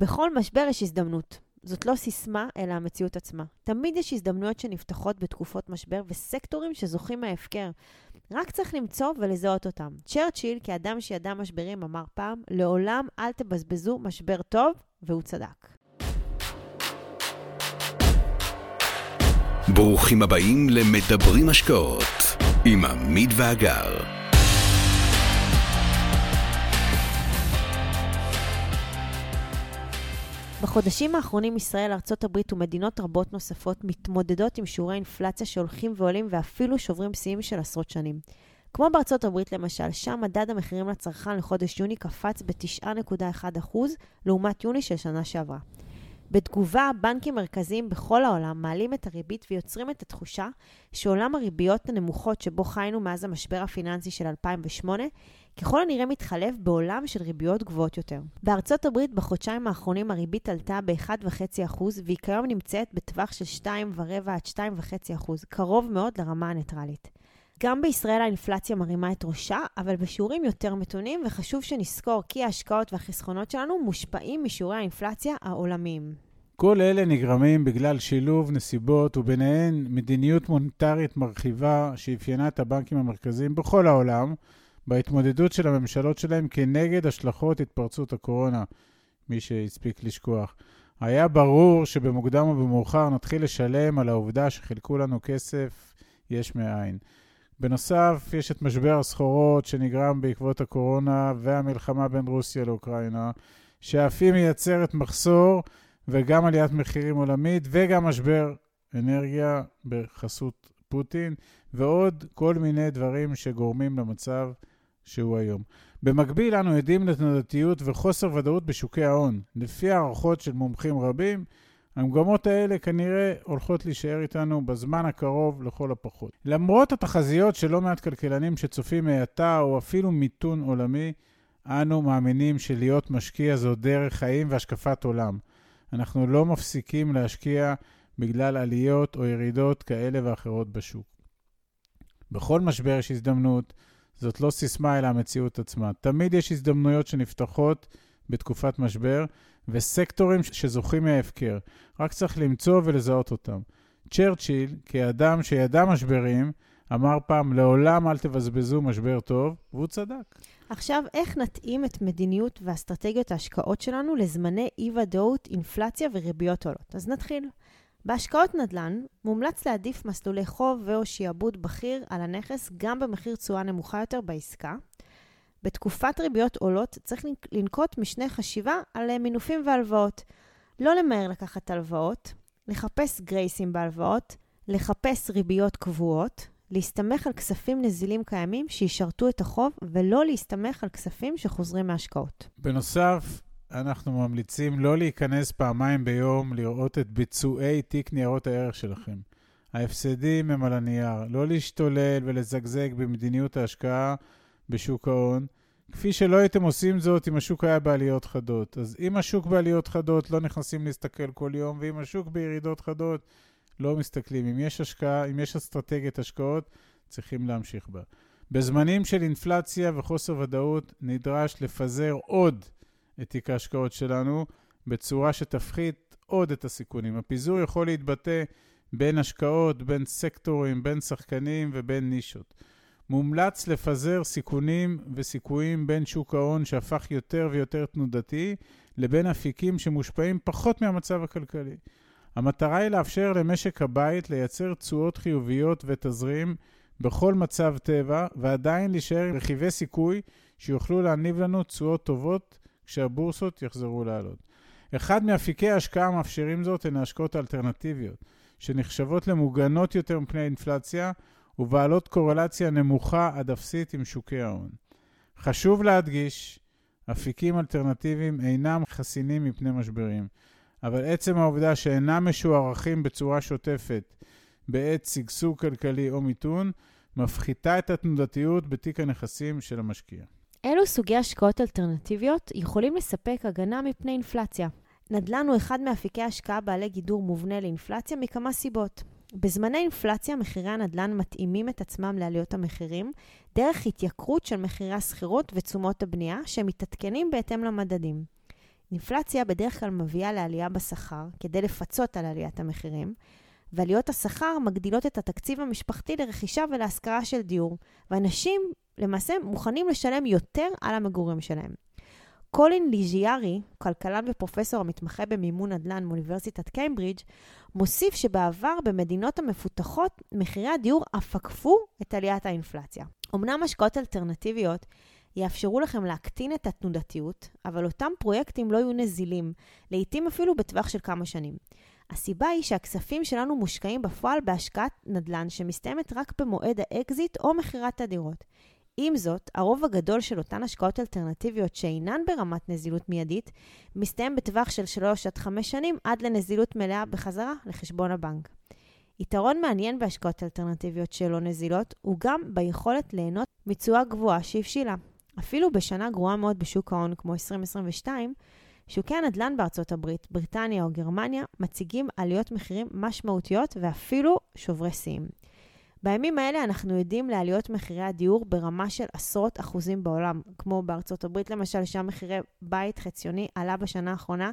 בכל משבר יש הזדמנות. זאת לא סיסמה, אלא המציאות עצמה. תמיד יש הזדמנויות שנפתחות בתקופות משבר וסקטורים שזוכים מההפקר. רק צריך למצוא ולזהות אותם. צ'רצ'יל, כאדם שידע משברים, אמר פעם, לעולם אל תבזבזו משבר טוב, והוא צדק. ברוכים הבאים למדברים השקעות עם עמית ואגר. בחודשים האחרונים ישראל, ארצות הברית ומדינות רבות נוספות מתמודדות עם שיעורי אינפלציה שהולכים ועולים ואפילו שוברים שיאים של עשרות שנים. כמו בארצות הברית למשל, שם מדד המחירים לצרכן לחודש יוני קפץ ב-9.1% לעומת יוני של שנה שעברה. בתגובה, בנקים מרכזיים בכל העולם מעלים את הריבית ויוצרים את התחושה שעולם הריביות הנמוכות שבו חיינו מאז המשבר הפיננסי של 2008 ככל הנראה מתחלף בעולם של ריביות גבוהות יותר. בארצות הברית בחודשיים האחרונים הריבית עלתה ב-1.5% והיא כיום נמצאת בטווח של 2.4 עד 2.5%, קרוב מאוד לרמה הניטרלית. גם בישראל האינפלציה מרימה את ראשה, אבל בשיעורים יותר מתונים, וחשוב שנזכור כי ההשקעות והחסכונות שלנו מושפעים משיעורי האינפלציה העולמיים. כל אלה נגרמים בגלל שילוב נסיבות וביניהן מדיניות מוניטרית מרחיבה שאפיינה את הבנקים המרכזיים בכל העולם, בהתמודדות של הממשלות שלהם כנגד השלכות התפרצות הקורונה, מי שהספיק לשכוח. היה ברור שבמוקדם או במאוחר נתחיל לשלם על העובדה שחילקו לנו כסף יש מאין. בנוסף, יש את משבר הסחורות שנגרם בעקבות הקורונה והמלחמה בין רוסיה לאוקראינה, שאף היא מייצרת מחסור וגם עליית מחירים עולמית וגם משבר אנרגיה בחסות פוטין, ועוד כל מיני דברים שגורמים למצב שהוא היום. במקביל, אנו עדים לתנודתיות וחוסר ודאות בשוקי ההון. לפי הערכות של מומחים רבים, המגמות האלה כנראה הולכות להישאר איתנו בזמן הקרוב לכל הפחות. למרות התחזיות של לא מעט כלכלנים שצופים מהאטה או אפילו מיתון עולמי, אנו מאמינים שלהיות משקיע זו דרך חיים והשקפת עולם. אנחנו לא מפסיקים להשקיע בגלל עליות או ירידות כאלה ואחרות בשוק. בכל משבר יש הזדמנות, זאת לא סיסמה אלא המציאות עצמה. תמיד יש הזדמנויות שנפתחות בתקופת משבר, וסקטורים שזוכים מההפקר. רק צריך למצוא ולזהות אותם. צ'רצ'יל, כאדם שידע משברים, אמר פעם, לעולם אל תבזבזו משבר טוב, והוא צדק. עכשיו, איך נתאים את מדיניות ואסטרטגיות ההשקעות שלנו לזמני אי-ודאות, אינפלציה וריביות עולות? אז נתחיל. בהשקעות נדל"ן מומלץ להעדיף מסלולי חוב ו/או שיעבוד בכיר על הנכס גם במחיר תשואה נמוכה יותר בעסקה. בתקופת ריביות עולות צריך לנקוט משנה חשיבה על מינופים והלוואות. לא למהר לקחת הלוואות, לחפש גרייסים בהלוואות, לחפש ריביות קבועות, להסתמך על כספים נזילים קיימים שישרתו את החוב, ולא להסתמך על כספים שחוזרים מהשקעות. בנוסף, אנחנו ממליצים לא להיכנס פעמיים ביום לראות את ביצועי תיק ניירות הערך שלכם. ההפסדים הם על הנייר. לא להשתולל ולזגזג במדיניות ההשקעה בשוק ההון, כפי שלא הייתם עושים זאת אם השוק היה בעליות חדות. אז אם השוק בעליות חדות, לא נכנסים להסתכל כל יום, ואם השוק בירידות חדות, לא מסתכלים. אם יש השקעה, אם יש אסטרטגיית השקעות, צריכים להמשיך בה. בזמנים של אינפלציה וחוסר ודאות, נדרש לפזר עוד את תיק ההשקעות שלנו בצורה שתפחית עוד את הסיכונים. הפיזור יכול להתבטא בין השקעות, בין סקטורים, בין שחקנים ובין נישות. מומלץ לפזר סיכונים וסיכויים בין שוק ההון שהפך יותר ויותר תנודתי, לבין אפיקים שמושפעים פחות מהמצב הכלכלי. המטרה היא לאפשר למשק הבית לייצר תשואות חיוביות ותזרים בכל מצב טבע, ועדיין להישאר עם רכיבי סיכוי שיוכלו להניב לנו תשואות טובות כשהבורסות יחזרו לעלות. אחד מאפיקי ההשקעה המאפשרים זאת הן ההשקעות האלטרנטיביות, שנחשבות למוגנות יותר מפני אינפלציה ובעלות קורלציה נמוכה עד אפסית עם שוקי ההון. חשוב להדגיש, אפיקים אלטרנטיביים אינם חסינים מפני משברים, אבל עצם העובדה שאינם משוערכים בצורה שוטפת בעת שגשוג כלכלי או מיתון, מפחיתה את התנודתיות בתיק הנכסים של המשקיע. אילו סוגי השקעות אלטרנטיביות יכולים לספק הגנה מפני אינפלציה? נדל"ן הוא אחד מאפיקי השקעה בעלי גידור מובנה לאינפלציה מכמה סיבות. בזמני אינפלציה מחירי הנדל"ן מתאימים את עצמם לעליות המחירים דרך התייקרות של מחירי השכירות ותשומות הבנייה שמתעדכנים בהתאם למדדים. אינפלציה בדרך כלל מביאה לעלייה בשכר כדי לפצות על עליית המחירים, ועליות השכר מגדילות את התקציב המשפחתי לרכישה ולהשכרה של דיור, ואנשים למעשה מוכנים לשלם יותר על המגורים שלהם. קולין ליז'יארי, כלכלן ופרופסור המתמחה במימון נדל"ן מאוניברסיטת קיימברידג', מוסיף שבעבר במדינות המפותחות מחירי הדיור אף עקפו את עליית האינפלציה. אמנם השקעות אלטרנטיביות יאפשרו לכם להקטין את התנודתיות, אבל אותם פרויקטים לא יהיו נזילים, לעתים אפילו בטווח של כמה שנים. הסיבה היא שהכספים שלנו מושקעים בפועל בהשקעת נדל"ן שמסתיימת רק במועד האקזיט או מכירת הדירות. עם זאת, הרוב הגדול של אותן השקעות אלטרנטיביות שאינן ברמת נזילות מיידית, מסתיים בטווח של 3 עד 5 שנים עד לנזילות מלאה בחזרה לחשבון הבנק. יתרון מעניין בהשקעות אלטרנטיביות שלא נזילות הוא גם ביכולת ליהנות מתשואה גבוהה שהבשילה. אפילו בשנה גרועה מאוד בשוק ההון כמו 2022, שוקי הנדל"ן בארצות הברית, בריטניה או גרמניה מציגים עליות מחירים משמעותיות ואפילו שוברי שיאים. בימים האלה אנחנו יודעים לעליות מחירי הדיור ברמה של עשרות אחוזים בעולם, כמו בארצות הברית למשל, שם מחירי בית חציוני עלה בשנה האחרונה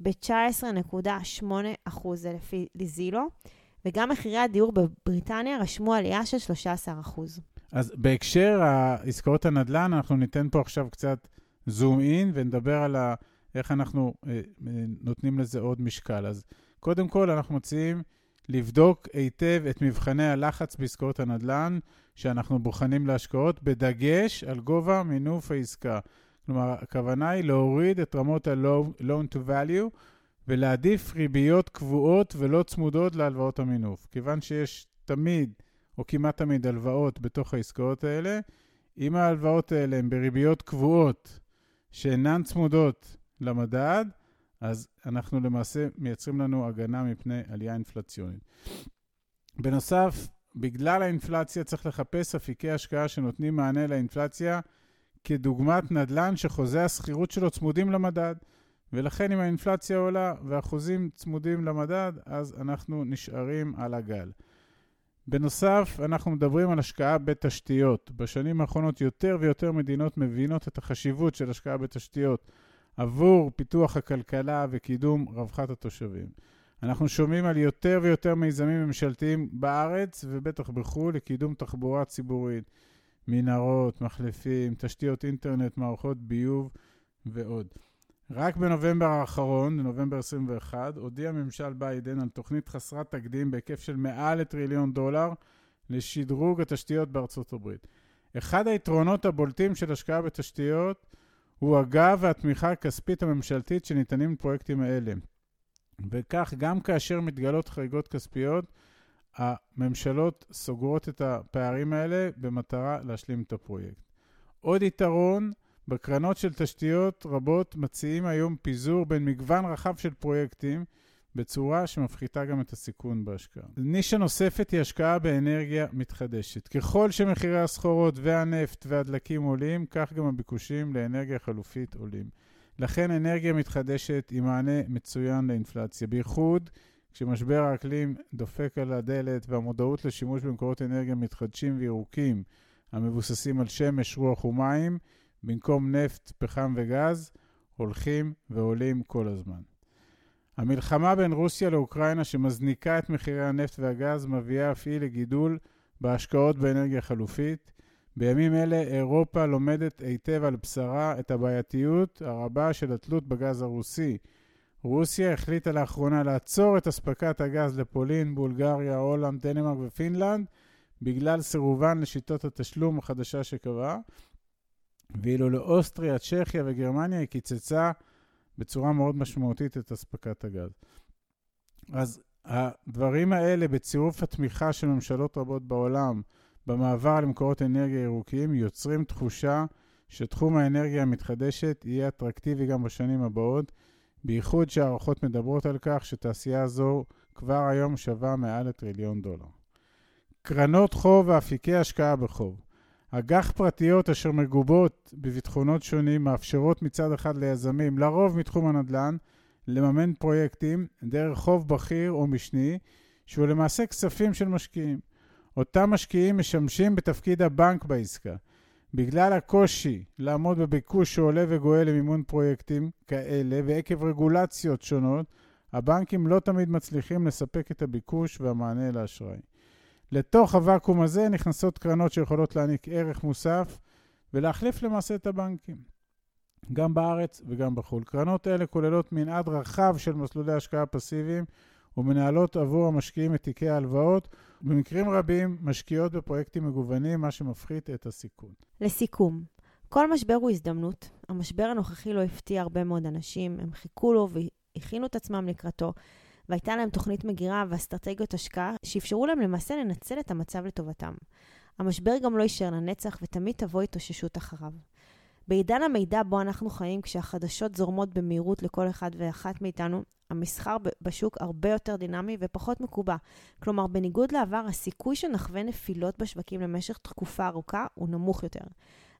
ב-19.8 אחוז לפי ליזילו, וגם מחירי הדיור בבריטניה רשמו עלייה של 13 אחוז. אז בהקשר העסקאות הנדל"ן, אנחנו ניתן פה עכשיו קצת זום אין ונדבר על ה... איך אנחנו אה, אה, נותנים לזה עוד משקל. אז קודם כל, אנחנו מציעים לבדוק היטב את מבחני הלחץ בעסקאות הנדל"ן שאנחנו בוחנים להשקעות, בדגש על גובה מינוף העסקה. כלומר, הכוונה היא להוריד את רמות ה-loan to value ולהעדיף ריביות קבועות ולא צמודות להלוואות המינוף. כיוון שיש תמיד, או כמעט תמיד, הלוואות בתוך העסקאות האלה, אם ההלוואות האלה הן בריביות קבועות שאינן צמודות למדד, אז אנחנו למעשה מייצרים לנו הגנה מפני עלייה אינפלציונית. בנוסף, בגלל האינפלציה צריך לחפש אפיקי השקעה שנותנים מענה לאינפלציה, כדוגמת נדל"ן שחוזי השכירות שלו צמודים למדד. ולכן אם האינפלציה עולה ואחוזים צמודים למדד, אז אנחנו נשארים על הגל. בנוסף, אנחנו מדברים על השקעה בתשתיות. בשנים האחרונות יותר ויותר מדינות מבינות את החשיבות של השקעה בתשתיות עבור פיתוח הכלכלה וקידום רווחת התושבים. אנחנו שומעים על יותר ויותר מיזמים ממשלתיים בארץ ובטח בחו"ל לקידום תחבורה ציבורית, מנהרות, מחלפים, תשתיות אינטרנט, מערכות ביוב ועוד. רק בנובמבר האחרון, בנובמבר 21, הודיע ממשל ביידן על תוכנית חסרת תקדים בהיקף של מעל לטריליון דולר לשדרוג התשתיות בארצות הברית. אחד היתרונות הבולטים של השקעה בתשתיות הוא הגב והתמיכה הכספית הממשלתית שניתנים לפרויקטים האלה. וכך, גם כאשר מתגלות חריגות כספיות, הממשלות סוגרות את הפערים האלה במטרה להשלים את הפרויקט. עוד יתרון, בקרנות של תשתיות רבות מציעים היום פיזור בין מגוון רחב של פרויקטים בצורה שמפחיתה גם את הסיכון בהשקעה. נישה נוספת היא השקעה באנרגיה מתחדשת. ככל שמחירי הסחורות והנפט והדלקים עולים, כך גם הביקושים לאנרגיה חלופית עולים. לכן אנרגיה מתחדשת היא מענה מצוין לאינפלציה, בייחוד כשמשבר האקלים דופק על הדלת והמודעות לשימוש במקורות אנרגיה מתחדשים וירוקים המבוססים על שמש, רוח ומים, במקום נפט, פחם וגז, הולכים ועולים כל הזמן. המלחמה בין רוסיה לאוקראינה שמזניקה את מחירי הנפט והגז מביאה אף היא לגידול בהשקעות באנרגיה חלופית. בימים אלה אירופה לומדת היטב על בשרה את הבעייתיות הרבה של התלות בגז הרוסי. רוסיה החליטה לאחרונה לעצור את אספקת הגז לפולין, בולגריה, הולנד, דנמרק ופינלנד בגלל סירובן לשיטות התשלום החדשה שקבעה, ואילו לאוסטריה, צ'כיה וגרמניה היא קיצצה בצורה מאוד משמעותית את אספקת הגז. אז הדברים האלה, בצירוף התמיכה של ממשלות רבות בעולם במעבר למקורות אנרגיה ירוקים, יוצרים תחושה שתחום האנרגיה המתחדשת יהיה אטרקטיבי גם בשנים הבאות, בייחוד שהערכות מדברות על כך שתעשייה זו כבר היום שווה מעל לטריליון דולר. קרנות חוב ואפיקי השקעה בחוב אג"ח פרטיות אשר מגובות בביטחונות שונים מאפשרות מצד אחד ליזמים, לרוב מתחום הנדל"ן, לממן פרויקטים דרך חוב בכיר או משני, שהוא למעשה כספים של משקיעים. אותם משקיעים משמשים בתפקיד הבנק בעסקה, בגלל הקושי לעמוד בביקוש שעולה וגואל למימון פרויקטים כאלה, ועקב רגולציות שונות, הבנקים לא תמיד מצליחים לספק את הביקוש והמענה לאשראי. לתוך הוואקום הזה נכנסות קרנות שיכולות להעניק ערך מוסף ולהחליף למעשה את הבנקים, גם בארץ וגם בחו"ל. קרנות אלה כוללות מנעד רחב של מסלולי השקעה פסיביים ומנהלות עבור המשקיעים את תיקי ההלוואות, במקרים רבים משקיעות בפרויקטים מגוונים, מה שמפחית את הסיכון. לסיכום, כל משבר הוא הזדמנות. המשבר הנוכחי לא הפתיע הרבה מאוד אנשים, הם חיכו לו והכינו את עצמם לקראתו, והייתה להם תוכנית מגירה ואסטרטגיות השקעה שאפשרו להם למעשה לנצל את המצב לטובתם. המשבר גם לא יישאר לנצח ותמיד תבוא התאוששות אחריו. בעידן המידע בו אנחנו חיים, כשהחדשות זורמות במהירות לכל אחד ואחת מאיתנו, המסחר בשוק הרבה יותר דינמי ופחות מקובע. כלומר, בניגוד לעבר, הסיכוי שנחווה נפילות בשווקים למשך תקופה ארוכה הוא נמוך יותר.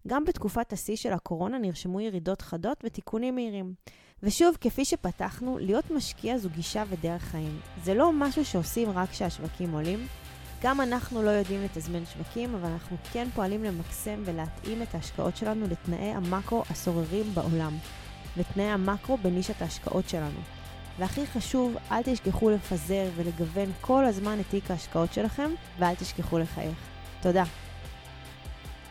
גם בתקופת השיא של הקורונה נרשמו ירידות חדות ותיקונים מהירים. ושוב, כפי שפתחנו, להיות משקיע זו גישה ודרך חיים. זה לא משהו שעושים רק כשהשווקים עולים. גם אנחנו לא יודעים לתזמן שווקים, אבל אנחנו כן פועלים למקסם ולהתאים את ההשקעות שלנו לתנאי המאקרו השוררים בעולם, לתנאי המאקרו בנישת ההשקעות שלנו. והכי חשוב, אל תשכחו לפזר ולגוון כל הזמן את תיק ההשקעות שלכם, ואל תשכחו לחייך. תודה.